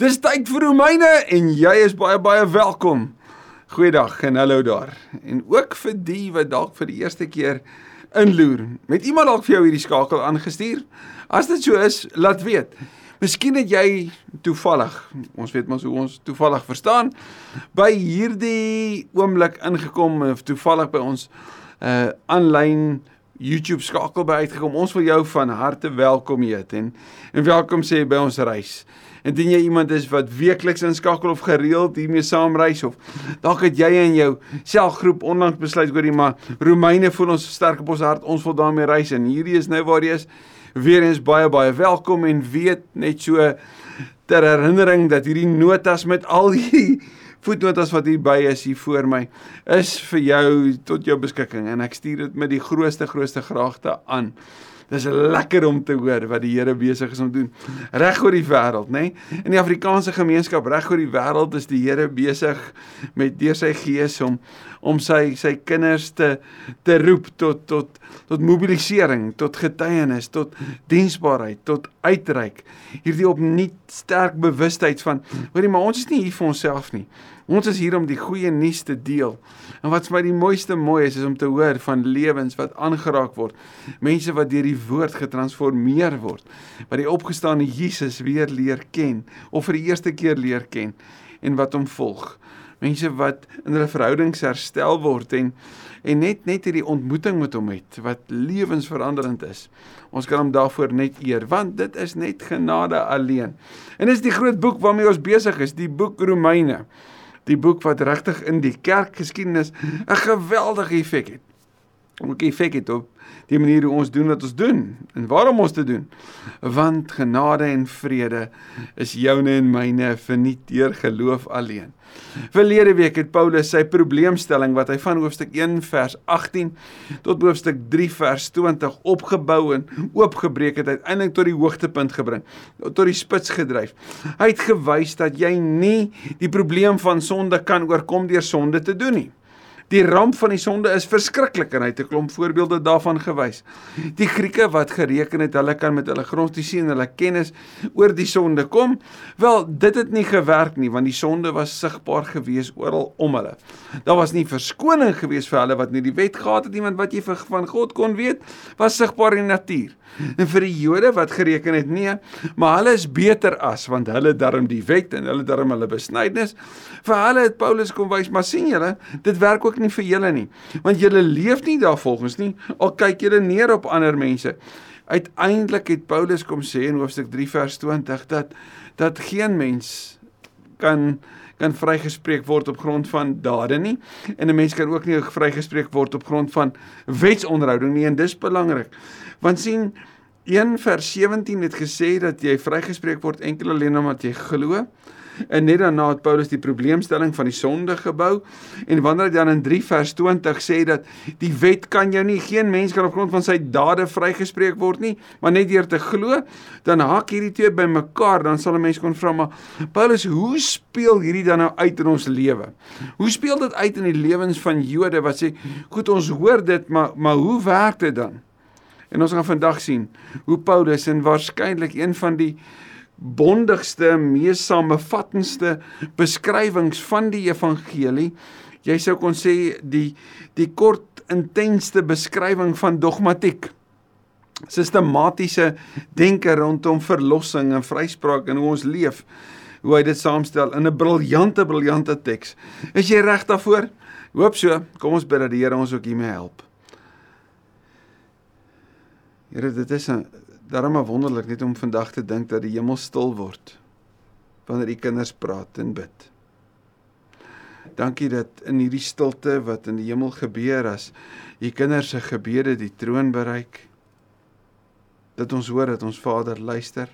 Dis tyd vir Romeine en jy is baie baie welkom. Goeiedag en hallo daar. En ook vir die wat dalk vir die eerste keer inloer. Met iemand dalk vir jou hierdie skakel aangestuur? As dit so is, laat weet. Miskien het jy toevallig, ons weet mos hoe ons toevallig verstaan, by hierdie oomblik ingekom of toevallig by ons uh aanlyn YouTube skakel by uitgekom. Ons wil jou van harte welkom heet en en welkom sê by ons reis. Indien jy iemand is wat weekliks inskakel of gereeld hiermee saamreis of dalk het jy in jou selgroep onlangs besluit hoorie maar Romeine voel ons sterk op ons hart, ons wil daarmee reis en hierdie is nou waar jy is. Weer eens baie baie welkom en weet net so ter herinnering dat hierdie notas met al die voetnotas wat hier by is hier voor my is vir jou tot jou beskikking en ek stuur dit met die grootste grootste graagte aan. Dis lekker om te hoor wat die Here besig is om te doen reg oor die wêreld, nê? Nee? In die Afrikaanse gemeenskap reg oor die wêreld is die Here besig met deur sy gees om om sy sy kinders te te roep tot tot tot mobilisering, tot getuienis, tot diensbaarheid, tot uitreik. Hierdie opnuut sterk bewustheid van hoorie maar ons is nie hier vir onsself nie. Ons is hier om die goeie nuus te deel. En wat vir my die mooiste mooi is is om te hoor van lewens wat aangeraak word. Mense wat deur die woord getransformeer word, wat die opgestaane Jesus weer leer ken of vir die eerste keer leer ken en wat hom volg. Mense wat in hulle verhoudings herstel word en en net net hierdie ontmoeting met hom het wat lewensveranderend is. Ons kan hom daarvoor net eer want dit is net genade alleen. En dis die groot boek waarmee ons besig is, die boek Romeine die boek wat regtig in die kerkgeskiedenis 'n geweldige effek het. Ook effek het op die manier hoe ons doen wat ons doen en waarom ons dit doen. Want genade en vrede is joune en myne verniet deur geloof alleen. Verlede week het Paulus sy probleemstelling wat hy van hoofstuk 1 vers 18 tot hoofstuk 3 vers 20 opgebou en oopgebreek het uiteindelik tot die hoogtepunt gebring, tot die spits gedryf. Hy het gewys dat jy nie die probleem van sonde kan oorkom deur sonde te doen nie. Die ramp van die sonde is verskriklik en hy het 'n klomp voorbeelde daarvan gewys. Die Grieke wat gereken het hulle kan met hulle grondisie en hulle kennis oor die sonde kom, wel dit het nie gewerk nie want die sonde was sigbaar gewees oral om hulle. Daar was nie verskoning gewees vir hulle wat nie die wet gehad het iemand wat jy van God kon weet, was sigbaar in die natuur. En vir die Jode wat gereken het nee, maar hulle is beter as want hulle darm die wet en hulle darm hulle besnydenis. Vir hulle het Paulus kom wys, maar sien julle, dit werk ook nie vir julle nie. Want julle leef nie daarvolgens nie. Al kyk julle neer op ander mense. Uiteindelik het Paulus kom sê in hoofstuk 3 vers 20 dat dat geen mens kan kan vrygespreek word op grond van dade nie en 'n mens kan ook nie vrygespreek word op grond van wetsonderhouding nie en dis belangrik. Want sien 1 vers 17 het gesê dat jy vrygespreek word enkel alleen omdat jy glo. En net daarna het Paulus die probleemstelling van die sonde gebou en wanneer hy dan in 3 vers 20 sê dat die wet kan jou nie geen mens kan op grond van sy dade vrygespreek word nie, maar net deur te glo, dan haak hierdie twee bymekaar, dan sal 'n mens kon vra maar Paulus, hoe speel hierdie dan nou uit in ons lewe? Hoe speel dit uit in die lewens van Jode wat sê, goed ons hoor dit, maar maar hoe werk dit dan? En ons gaan vandag sien hoe Paulus en waarskynlik een van die bondigste, mees samevattendste beskrywings van die evangelie. Jy sou kon sê die die kort intensste beskrywing van dogmatiek. Sistematiese denke rondom verlossing en vryspraak en hoe ons leef. Hoe hy dit saamstel in 'n briljante briljante teks. Is jy reg daarvoor? Hoop so. Kom ons bid dat die Here ons ook hiermee help. Here, dit is 'n Daarom is wonderlik net om vandag te dink dat die hemel stil word wanneer die kinders praat en bid. Dankie dat in hierdie stilte wat in die hemel gebeur as die kinders se gebede die troon bereik dat ons hoor dat ons Vader luister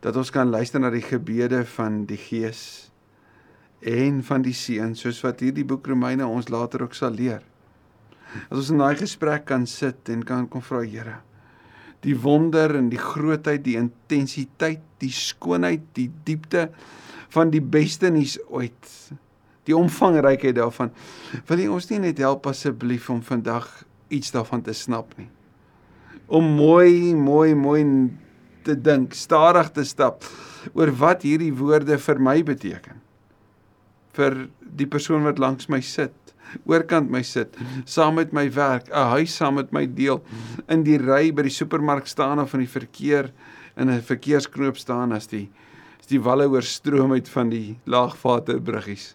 dat ons kan luister na die gebede van die Gees en van die Seun soos wat hierdie boek Romeine ons later ook sal leer. As ons in daai gesprek kan sit en kan kom vra Here die wonder en die grootheid, die intensiteit, die skoonheid, die diepte van die beste nuus ooit. Die omvangrykheid daarvan. Wil jy ons nie net help asseblief om vandag iets daarvan te snap nie. Om mooi, mooi, mooi te dink, stadig te stap oor wat hierdie woorde vir my beteken. Vir die persoon wat langs my sit, oorkant my sit, saam met my werk, 'n huis saam met my deel, in die ry by die supermark staan of in die verkeer in 'n verkeersknoop staan as die as die walle oorstroom uit van die laagwaterbruggies.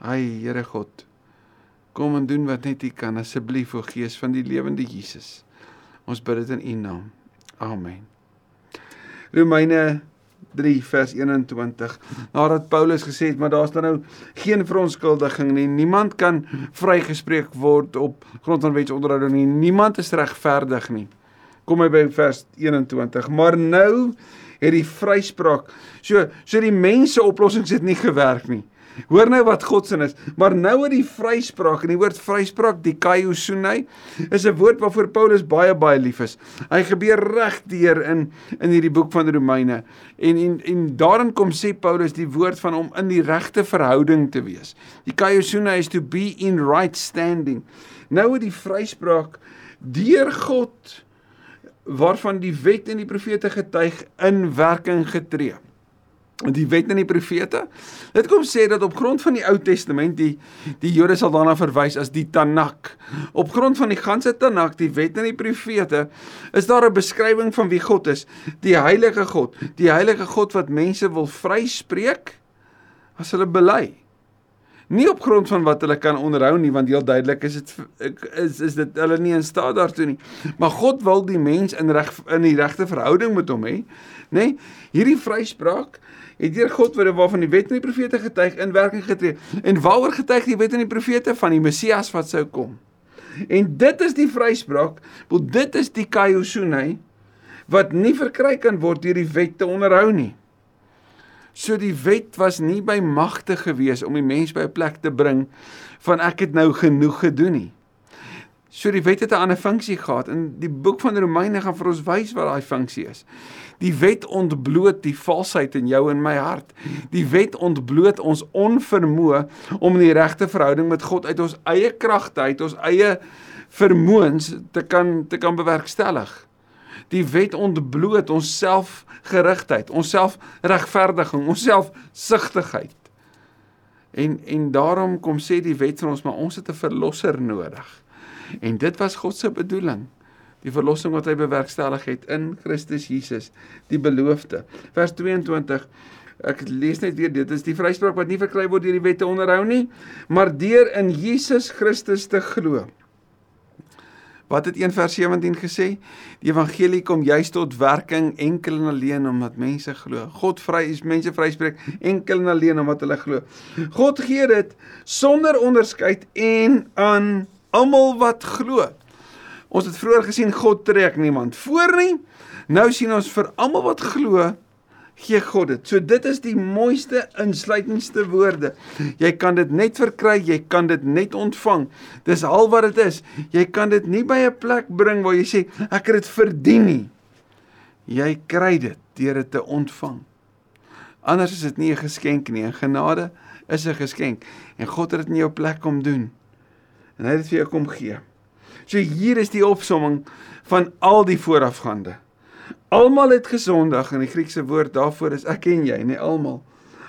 Ai Here God, kom en doen wat net U kan asseblief o Gees van die lewende Jesus. Ons bid dit in U naam. Amen. Romeine 3 vers 21. Nadat Paulus gesê het, maar daar's dan nou geen verontskuldiging nie. Niemand kan vrygespreek word op grond van wetsonderhouding nie. Niemand is regverdig nie. Kom hy by vers 21. Maar nou het die vryspraak. So so die mense oplossings het nie gewerk nie. Hoor nou wat God se is. Maar nou het die vryspraak en die woord vryspraak, die kaiosune, is 'n woord waarvoor Paulus baie baie lief is. Hy gebeur reg deur in in hierdie boek van Romeine. En en en daarin kom sê Paulus die woord van om in die regte verhouding te wees. Die kaiosune is to be in right standing. Nou het die vryspraak deur God waarvan die wet en die profete getuig in werking getree die wet en die profete. Dit kom sê dat op grond van die Ou Testament die die Jode sal daarna verwys as die Tanakh. Op grond van die ganse Tanakh, die wet en die profete, is daar 'n beskrywing van wie God is, die heilige God, die heilige God wat mense wil vryspreek as hulle bely. Nie op grond van wat hulle kan onderhou nie, want heel duidelik is dit is is dit hulle nie in staat daartoe nie. Maar God wil die mens in reg in die regte verhouding met hom hê, nê? Nee, hierdie vryspraak het deur God wat waarvan die wet en die profete getuig in werking getree. En waaroor getuig die wet en die profete van die Messias wat sou kom? En dit is die vryspraak, want dit is die kaiosune wat nie verkry kan word deur die wet te onderhou nie. So die wet was nie by magte gewees om die mens by 'n plek te bring van ek het nou genoeg gedoen nie. So die wet het 'n ander funksie gehad en die boek van Romeine gaan vir ons wys wat daai funksie is. Die wet ontbloot die valsheid in jou en my hart. Die wet ontbloot ons onvermoë om in die regte verhouding met God uit ons eie kragte, uit ons eie vermoëns te kan te kan bewerkstellig. Die wet ontbloot ons selfgerigtheid, ons selfregverdiging, ons selfsugtigheid. En en daarom kom sê die wet vir ons maar ons het 'n verlosser nodig. En dit was God se bedoeling. Die verlossing wat hy bewerkstellig het in Christus Jesus, die beloofde. Vers 22 Ek lees net weer dit is die vryspraak wat nie verkry word deur die wette onderhou nie, maar deur in Jesus Christus te glo. Wat het 1 vers 17 gesê? Die evangelie kom juis tot werking enkel en alleen omdat mense glo. God vry is mense vryspreek enkel en alleen omdat hulle glo. God gee dit sonder onderskeid en aan almal wat glo. Ons het vroeër gesien God trek niemand voor nie. Nou sien ons vir almal wat glo gee God dit. So dit is die mooiste insluitendste woorde. Jy kan dit net verkry, jy kan dit net ontvang. Dis al wat dit is. Jy kan dit nie by 'n plek bring waar jy sê ek het dit verdien nie. Jy kry dit deur dit te ontvang. Anders is dit nie 'n geskenk nie. 'n Genade is 'n geskenk en God het dit in jou plek kom doen en hy het dit vir jou kom gee. So hier is die opsomming van al die voorafgaande. Almal het gesondig en die Griekse woord daarvoor is ek en jy, nie almal.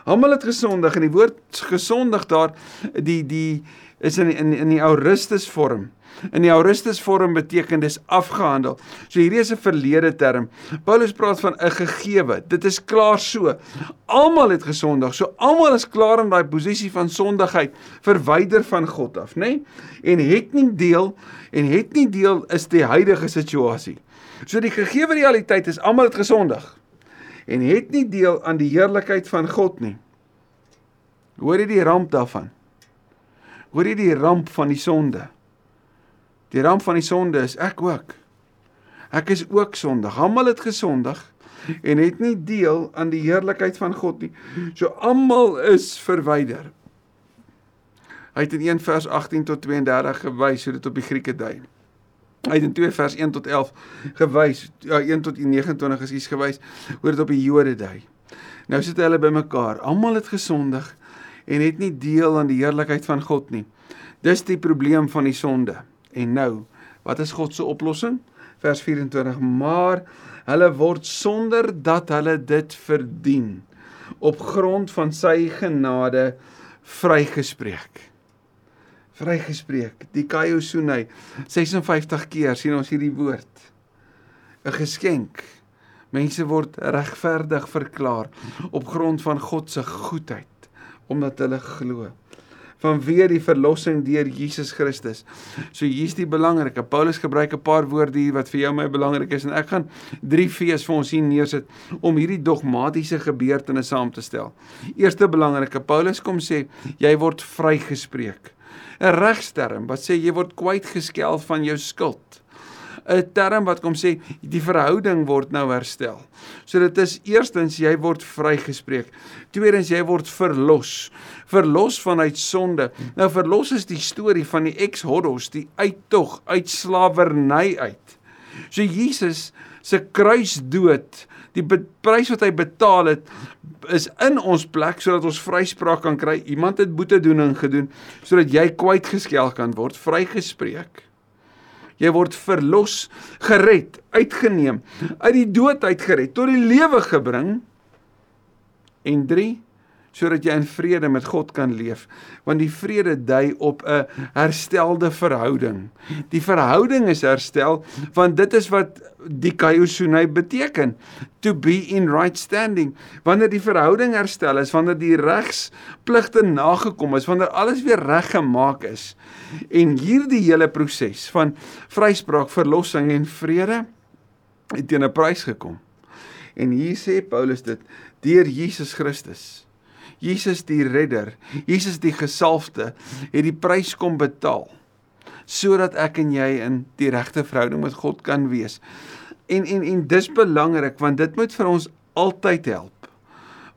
Almal het gesondig en die woord gesondig daar die die is in in in die Augustus vorm. In die Augustus vorm beteken dis afgehandel. So hierdie is 'n verlede term. Paulus praat van 'n gegewe. Dit is klaar so. Almal het gesondig. So almal is klaar in daai posisie van sondigheid, verwyder van God af, nê? Nee? En het nie deel en het nie deel is die huidige situasie. So die gegewe realiteit is almal het gesondig en het nie deel aan die heerlikheid van God nie. Hoor jy die ramp daarvan? Hoor jy die ramp van die sonde? Die ramp van die sonde is ek ook. Ek is ook sondig. Almal het gesondig en het nie deel aan die heerlikheid van God nie. So almal is verwyder. Hy het in 1 vers 18 tot 32 gewys hoe dit op die Grieke dui. Hy het in 2 vers 1 tot 11 gewys, ja 1 tot 29 is iets gewys hoe dit op die Jode dui. Nou sit hulle bymekaar. Almal het gesondig en het nie deel aan die heerlikheid van God nie. Dis die probleem van die sonde. En nou, wat is God se oplossing? Vers 24: Maar Hulle word sonder dat hulle dit verdien op grond van sy genade vrygespreek. Vrygespreek. Die kaiosune 56 keer sien ons hierdie woord. 'n Geskenk. Mense word regverdig verklaar op grond van God se goedheid omdat hulle glo vanweë die verlossing deur Jesus Christus. So hier's die belangrike. Paulus gebruik 'n paar woorde hier wat vir jou my belangrik is en ek gaan drie fees vir ons hier neersit om hierdie dogmatiese gebeurtenisse saam te stel. Eerste belangrike, Paulus kom sê jy word vrygespreek. 'n Regsterm wat sê jy word kwyt geskel van jou skuld. 'n term wat kom sê die verhouding word nou herstel. So dit is eerstens jy word vrygespreek. Tweedens jy word verlos. Verlos vanuit sonde. Nou verlos is die storie van die ex-hodos, die uittog uit slawerny uit. So Jesus se kruisdood, die prys wat hy betaal het, is in ons plek sodat ons vryspraak kan kry. Iemand het boetedoening gedoen sodat jy kwyt geskel kan word, vrygespreek. Jy word verlos, gered, uitgeneem, uit die dood uitgered, tot die lewe gebring. En 3 sodat jy in vrede met God kan leef want die vrede dui op 'n herstelde verhouding. Die verhouding is herstel want dit is wat die kaiosunai beteken to be in right standing. Wanneer die verhouding herstel is, wanneer die regspligte nagekom is, wanneer alles weer reggemaak is en hierdie hele proses van vryspraak, verlossing en vrede het teen 'n prys gekom. En hier sê Paulus dit deur Jesus Christus. Jesus die redder, Jesus die gesalfde het die prys kom betaal sodat ek en jy in die regte verhouding met God kan wees. En en en dis belangrik want dit moet vir ons altyd help.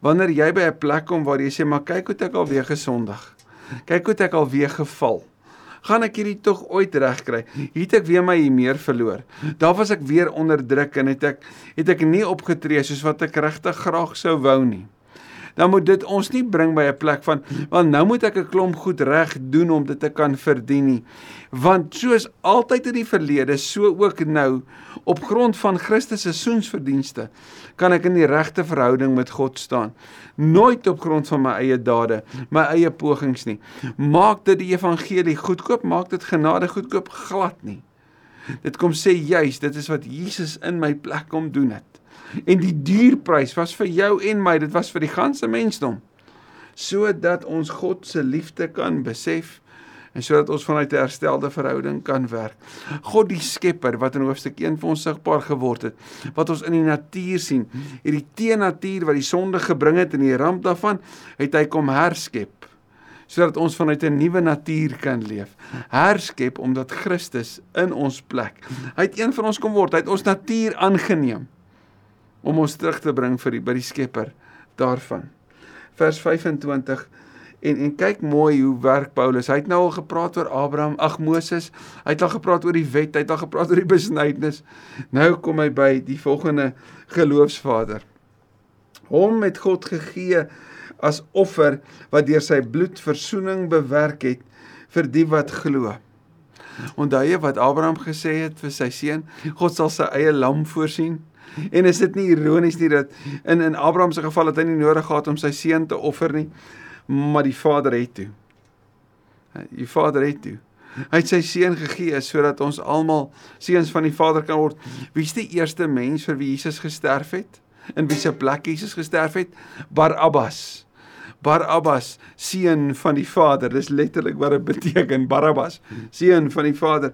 Wanneer jy by 'n plek kom waar jy sê maar kyk hoe ek al weer gesondig. Kyk hoe ek al weer geval. Gaan ek hierdie tog ooit regkry? Het ek weer my hier meer verloor? Daar was ek weer onderdruk en het ek het ek nie opgetree soos wat ek regtig graag sou wou nie dan moet dit ons nie bring by 'n plek van want nou moet ek 'n klomp goed reg doen om dit te kan verdien nie. Want soos altyd in die verlede, so ook nou op grond van Christus se soensverdienste kan ek in die regte verhouding met God staan. Nooit op grond van my eie dade, my eie pogings nie. Maak dit die evangelie goedkoop, maak dit genade goedkoop glad nie. Dit kom sê juis, dit is wat Jesus in my plek kom doen het en die duurprys was vir jou en my, dit was vir die ganse mensdom. Sodat ons God se liefde kan besef en sodat ons vanuit 'n herstelde verhouding kan werk. God die Skepper wat in hoofstuk 1 vir ons sigbaar geword het, wat ons in die natuur sien, hierdie teenatuur wat die sonde gebring het en die ramp daarvan, het hy kom herskep sodat ons vanuit 'n nuwe natuur kan leef. Herskep omdat Christus in ons plek. Hy het een van ons kom word, hy het ons natuur aangeneem om ons terug te bring vir die by die Skepper daarvan. Vers 25 en en kyk mooi hoe werk Paulus. Hy het nou al gepraat oor Abraham, ag Moses, hy het al gepraat oor die wet, hy het al gepraat oor die besnydenis. Nou kom hy by die volgende geloofsvader. Hom het God gegee as offer wat deur sy bloed verzoening bewerk het vir die wat glo. Onthou jy wat Abraham gesê het vir sy seun? God sal sy eie lam voorsien. En is dit nie ironies nie dat in in Abraham se geval het hy nie nodig gehad om sy seun te offer nie, maar die Vader het toe. Die Vader het toe. Hy het sy seun gegee sodat ons almal seuns van die Vader kan word. Wie is die eerste mens vir wie Jesus gesterf het? In wie se plek Jesus gesterf het? Barabbas. Barabbas, seun van die Vader. Dis letterlik wat dit beteken, Barabbas, seun van die Vader.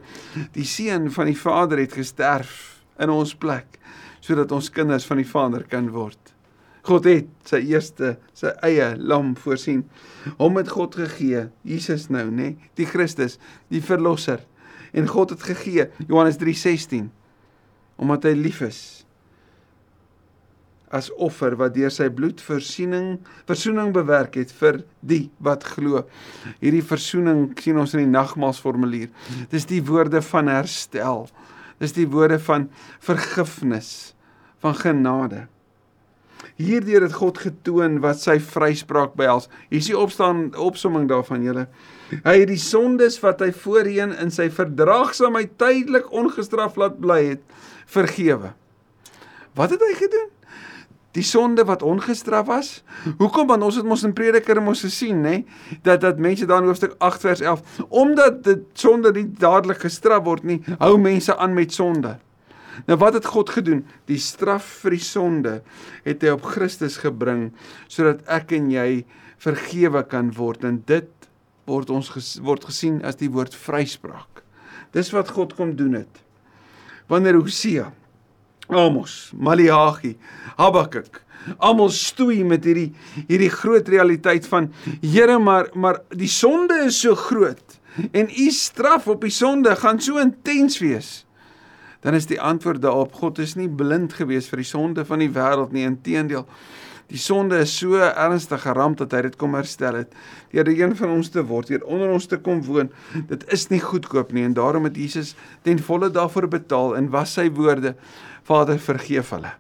Die seun van die Vader het gesterf in ons plek sodat ons kinders van die Vader kan word. God het sy eerste sy eie lam voorsien. Hom het God gegee, Jesus nou, nê, nee, die Christus, die verlosser. En God het gegee, Johannes 3:16, omdat hy lief is as offer wat deur sy bloed versoening versoening bewerk het vir die wat glo. Hierdie versoening sien ons in die nagmaalsformulier. Dis die woorde van herstel. Dis die woorde van vergifnis, van genade. Hierdeur het God getoon wat sy vryspraak behels. Hier is die opstaan opsomming daarvan julle. Hy het die sondes wat hy voorheen in sy verdraagsaamheid tydelik ongestraf laat bly het, vergewe. Wat het hy gedoen? Die sonde wat ongestraf was. Hoekom want ons het mos in Prediker mos gesien, nê, dat dat mense daar in hoofstuk 8 vers 11, omdat dit sonde nie dadelik gestraf word nie, hou mense aan met sonde. Nou wat het God gedoen? Die straf vir die sonde het hy op Christus gebring sodat ek en jy vergewe kan word en dit word ons ges, word gesien as die woord vryspraak. Dis wat God kom doen het. Wanneer Hosea Amos, Maleagi, Habakuk. Almal stoei met hierdie hierdie groot realiteit van Here maar maar die sonde is so groot en u straf op die sonde gaan so intens wees. Dan is die antwoord daarop God is nie blind gewees vir die sonde van die wêreld nie, inteendeel. Die sonde is so ernstig geramp dat hy dit kom herstel het. Deur die een van ons te word, deur onder ons te kom woon. Dit is nie goedkoop nie en daarom het Jesus ten volle daarvoor betaal en was sy woorde: Vader, vergeef hulle.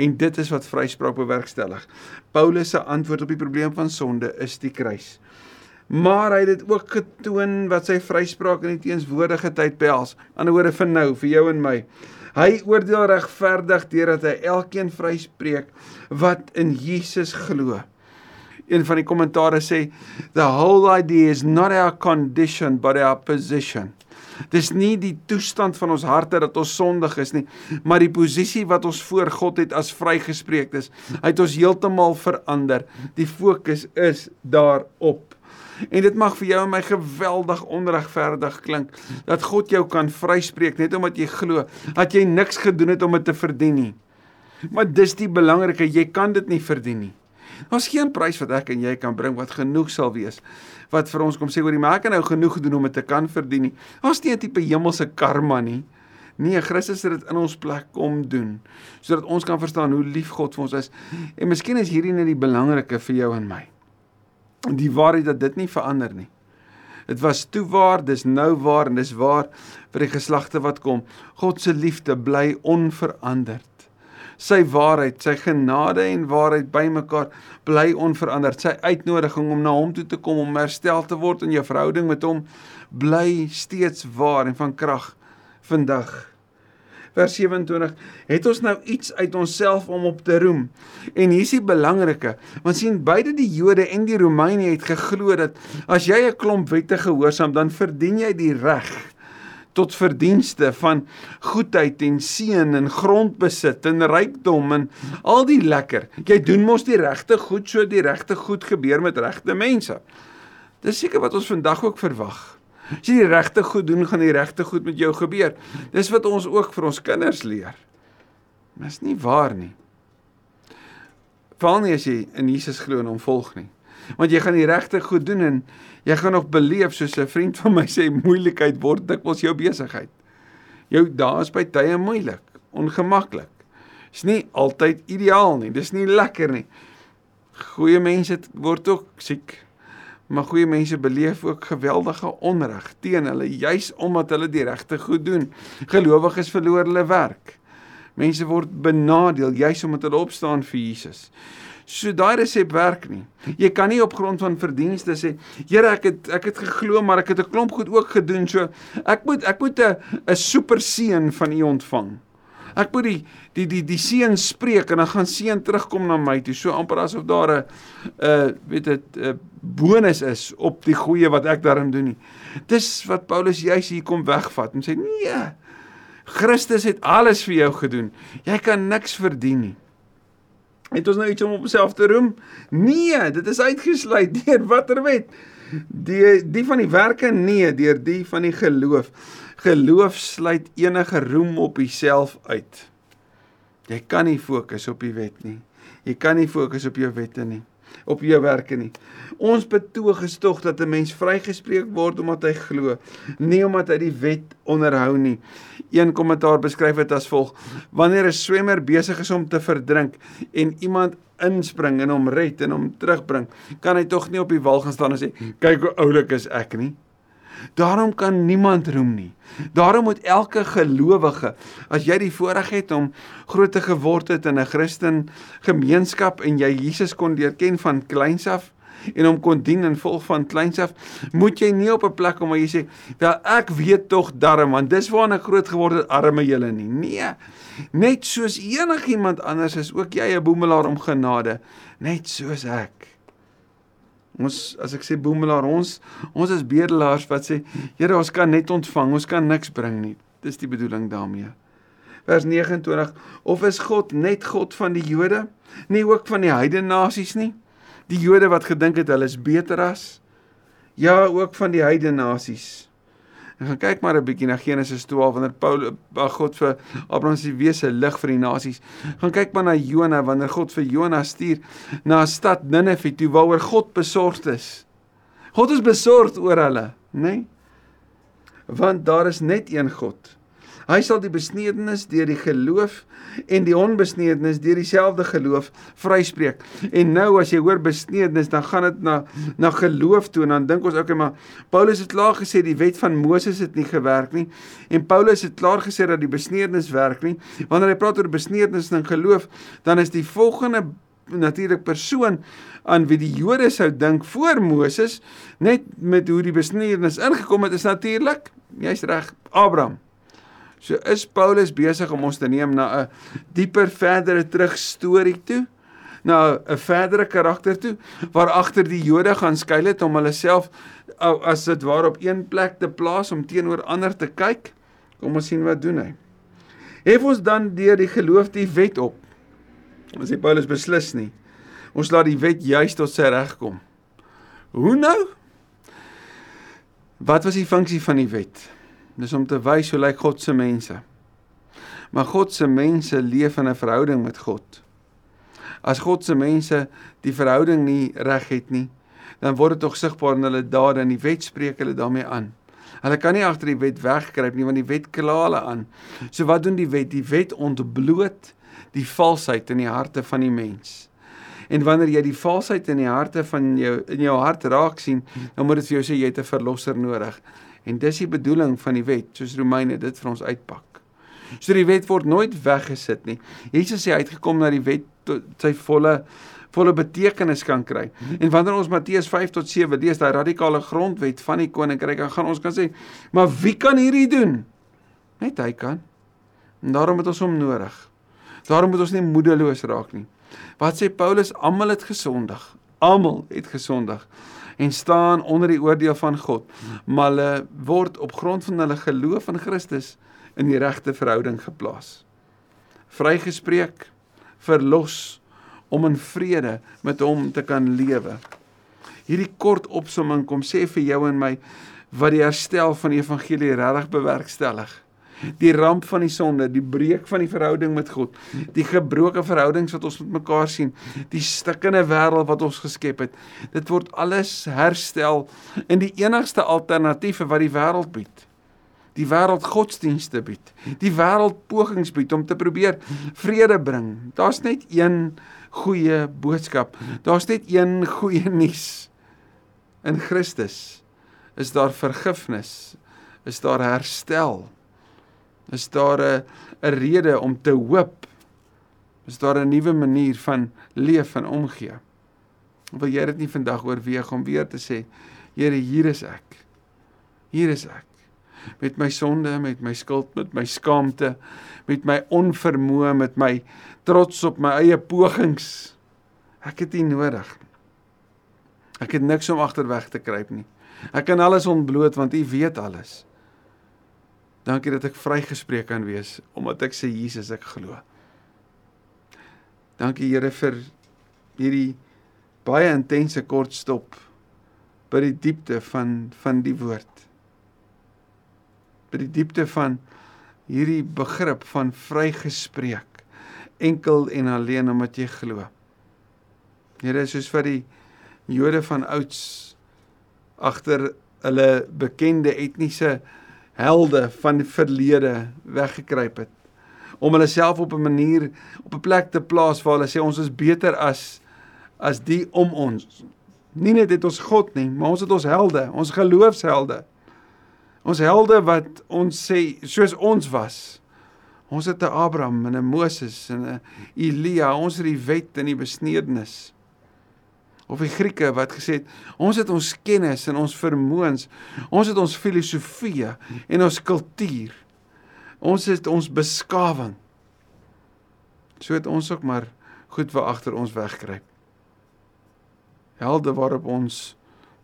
En dit is wat vryspraak bewerkstellig. Paulus se antwoord op die probleem van sonde is die kruis. Maar hy het dit ook getoon wat sy vryspraak in die teenswoordige tyd behels. Anderswoorde vir nou, vir jou en my. Hy oordeel regverdig deurdat hy elkeen vryspreek wat in Jesus glo. Een van die kommentare sê the whole idea is not our condition but our position. Dis nie die toestand van ons harte dat ons sondig is nie, maar die posisie wat ons voor God het as vrygespreektes. Hy het ons heeltemal verander. Die fokus is daarop. En dit mag vir jou en my geweldig onregverdig klink dat God jou kan vryspreek net omdat jy glo dat jy niks gedoen het om dit te verdien nie. Maar dis die belangrike, jy kan dit nie verdien nie. Daar's geen prys wat ek en jy kan bring wat genoeg sal wees wat vir ons kom sê oor die maak en nou genoeg gedoen om dit te kan verdien nie. Daar's nie 'n tipe hemelse karma nie. Nee, Christus het dit in ons plek kom doen sodat ons kan verstaan hoe lief God vir ons is. En miskien is hierdie net die belangrike vir jou en my die waarheid dat dit nie verander nie. Dit was toe waar, dis nou waar en dis waar vir die geslagte wat kom. God se liefde bly onveranderd. Sy waarheid, sy genade en waarheid bymekaar bly onveranderd. Sy uitnodiging om na hom toe te kom om herstel te word in jou verhouding met hom bly steeds waar en van krag vandag vers 27 het ons nou iets uit onsself om op te roem. En hier is die belangrike, want sien beide die Jode en die Romeine het geglo dat as jy 'n klomp wette gehoorsaam, dan verdien jy die reg tot verdienste van goedheid en seën en grondbesit en rykdom en al die lekker. Jy doen mos die regte goed, so die regte goed gebeur met regte mense. Dis seker wat ons vandag ook verwag. As jy die regte goed doen, gaan die regte goed met jou gebeur. Dis wat ons ook vir ons kinders leer. Maar is nie waar nie. Veral nie as jy in Jesus glo en hom volg nie. Want jy gaan die regte goed doen en jy gaan nog beleef soos 'n vriend van my sê moeilikheid word dikwels jou besigheid. Jou dae is by tye moeilik, ongemaklik. Is nie altyd ideaal nie. Dis nie lekker nie. Goeie mense word ook siek. Maar goeie mense beleef ook geweldige onreg teen hulle juis omdat hulle die regte goed doen. Gelowiges verloor hulle werk. Mense word benadeel juis omdat hulle opstaan vir Jesus. So daai resep werk nie. Jy kan nie op grond van verdienste sê, Here, ek het ek het geglo, maar ek het 'n klomp goed ook gedoen, so ek moet ek moet 'n 'n super seën van U ontvang. Ek moet die die die die seun spreek en dan gaan seun terugkom na my toe. So amper asof daar 'n uh weet dit 'n bonus is op die goeie wat ek daarin doen nie. Dis wat Paulus juis hier kom wegvat en sê nee. Christus het alles vir jou gedoen. Jy kan niks verdien nie. Het ons nou iets om op onsself te roem? Nee, dit is uitgesluit deur watter wet? Die die van die werke nee, deur die van die geloof. Geloof sluit enige roem op jouself uit. Jy kan nie fokus op die wet nie. Jy kan nie fokus op jou wette nie, op jou werke nie. Ons betoog is tog dat 'n mens vrygespreek word omdat hy glo, nie omdat hy die wet onderhou nie. Een kommentaar beskryf dit as volg: Wanneer 'n swemmer besig is om te verdrink en iemand inspring en hom red en hom terugbring, kan hy tog nie op die wal gaan staan en sê: "Kyk hoe oulik is ek nie." Daarom kan niemand roem nie. Daarom moet elke gelowige, as jy die voorreg het om groot te geword het in 'n Christen gemeenskap en jy Jesus kon leer ken van kleins af, en hom kon dien en volg van kleins af, moet jy nie op 'n plek kom waar jy sê, "Wel, ek weet tog darm, want dis waar ek groot geword het, arme julle nie." Nee. Net soos enigiemand anders is ook jy 'n boemelaar om genade, net soos ek. Ons as ek sê boemelaar, ons ons is bedelaars wat sê, "Here, ons kan net ontvang, ons kan niks bring nie." Dis die bedoeling daarmee. Vers 29: Of is God net God van die Jode, nie ook van die heidene nasies nie? Die Jode wat gedink het hulle is beter as ja, ook van die heidene nasies. En gaan kyk maar 'n bietjie na Genesis 12 wanneer Paulus God vir Abraham se wese lig vir die nasies. Gaan kyk maar na Jona wanneer God vir Jona stuur na 'n stad Ninive toe waaroor God besorgd is. God is besorgd oor hulle, né? Nee? Want daar is net een God. Hy sal die besnedenis deur die geloof en die onbesnedenis deur dieselfde geloof vryspreek. En nou as jy hoor besnedenis, dan gaan dit na na geloof toe en dan dink ons okay, maar Paulus het klaar gesê die wet van Moses het nie gewerk nie en Paulus het klaar gesê dat die besnedenis werk nie. Wanneer hy praat oor besnedenis en geloof, dan is die volgende natuurlik persoon aan wie die Jode sou dink voor Moses net met hoe die besnedenis ingekom het is natuurlik jy's reg Abraham So is Paulus besig om ons te neem na 'n dieper verdere terug storie toe, na 'n verdere karakter toe waar agter die Jode gaan skuil het om hulle self as dit waar op een plek te plaas om teenoor ander te kyk. Kom ons sien wat doen hy. Hef ons dan deur die geloof die wet op. Ons sê Paulus beslis nie. Ons laat die wet juis tot sy reg kom. Hoe nou? Wat was die funksie van die wet? Dis om te wys hoe lyk God se mense. Maar God se mense leef in 'n verhouding met God. As God se mense die verhouding nie reg het nie, dan word dit tog sigbaar in hulle dade en die wet spreek hulle daarmee aan. Hulle kan nie agter die wet wegkruip nie want die wet kla hulle aan. So wat doen die wet? Die wet ontbloot die valsheid in die harte van die mens. En wanneer jy die valsheid in die harte van jou in jou hart raak sien, dan moet dit vir jou sê jy het 'n verlosser nodig. En dis die bedoeling van die wet, soos Romeine dit vir ons uitpak. So die wet word nooit weggesit nie. Jesus sê hy het gekom dat die wet tot sy volle volle betekenis kan kry. En wanneer ons Matteus 5 tot 7 lees, daai radikale grondwet van die koninkryk, dan gaan ons kan sê, maar wie kan hierdie doen? Net hy kan. En daarom het ons hom nodig. Daarom moet ons nie moedeloos raak nie. Wat sê Paulus? Almal het gesondig. Almal het gesondig en staan onder die oordeel van God, maar hulle word op grond van hulle geloof in Christus in die regte verhouding geplaas. Vrygespreek, verlos om in vrede met hom te kan lewe. Hierdie kort opsomming kom sê vir jou en my wat die herstel van die evangelie regtig bewerkstellig die ramp van die sonde, die breek van die verhouding met God, die gebroke verhoudings wat ons met mekaar sien, die stikkende wêreld wat ons geskep het. Dit word alles herstel in die enigste alternatiewe wat die wêreld bied. Die wêreld godsdienste bied. Die wêreld pogings bied om te probeer vrede bring. Daar's net een goeie boodskap. Daar's net een goeie nuus. In Christus is daar vergifnis. Is daar herstel is daar 'n 'n rede om te hoop. Is daar 'n nuwe manier van leef en omgee. Wil jy dit nie vandag oorweeg om weer te sê, Here, hier is ek. Hier is ek. Met my sonde, met my skuld, met my skaamte, met my onvermoë, met my trots op my eie pogings. Ek het U nodig. Ek het niks om agterweg te kruip nie. Ek kan alles ontbloot want U weet alles. Dankie dat ek vrygespreek kan wees omdat ek sê Jesus ek glo. Dankie Here vir hierdie baie intense kort stop by die diepte van van die woord. By die diepte van hierdie begrip van vrygespreek enkel en alleen omdat jy glo. Here soos vir die Jode van ouds agter hulle bekende etniese helde van die verlede weggekruip het om hulle self op 'n manier op 'n plek te plaas waar hulle sê ons is beter as as die om ons. Nie net het ons God nie, maar ons het ons helde, ons geloofshelde. Ons helde wat ons sê soos ons was. Ons het 'n Abraham en 'n Moses en 'n Elia, ons het die wet en die besnedenis. Of die Grieke wat gesê het ons het ons kennis en ons vermoëns, ons het ons filosofie en ons kultuur. Ons het ons beskawing. So het ons ook maar goed wat agter ons wegkruip. Helde waarop ons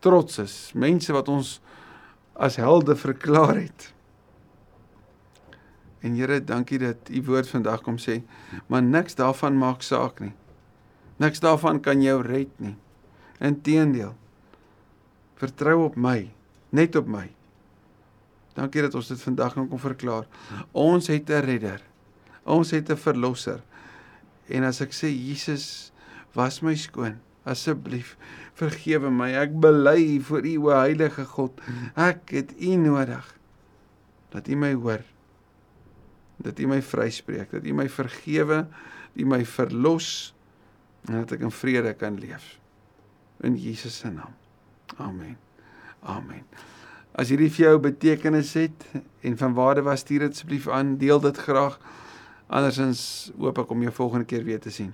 trots is, mense wat ons as helde verklaar het. En Here, dankie dat u woord vandag kom sê, maar niks daarvan maak saak nie. Niks daarvan kan jou red nie. Inteendeel. Vertrou op my, net op my. Dankie dat ons dit vandag kan kom verklaar. Ons het 'n redder. Ons het 'n verlosser. En as ek sê Jesus, was my skoon, asseblief vergewe my. Ek bely voor U o heilige God. Ek het U nodig. Dat U my hoor. Dat U my vryspreek, dat U my vergewe, U my verlos en dat ek in vrede kan leef. In Jesus se naam. Amen. Amen. As hierdie vir jou betekenis het en van waarde was, stuur dit asseblief aan, deel dit graag. Andersins hoop ek om jou volgende keer weer te sien.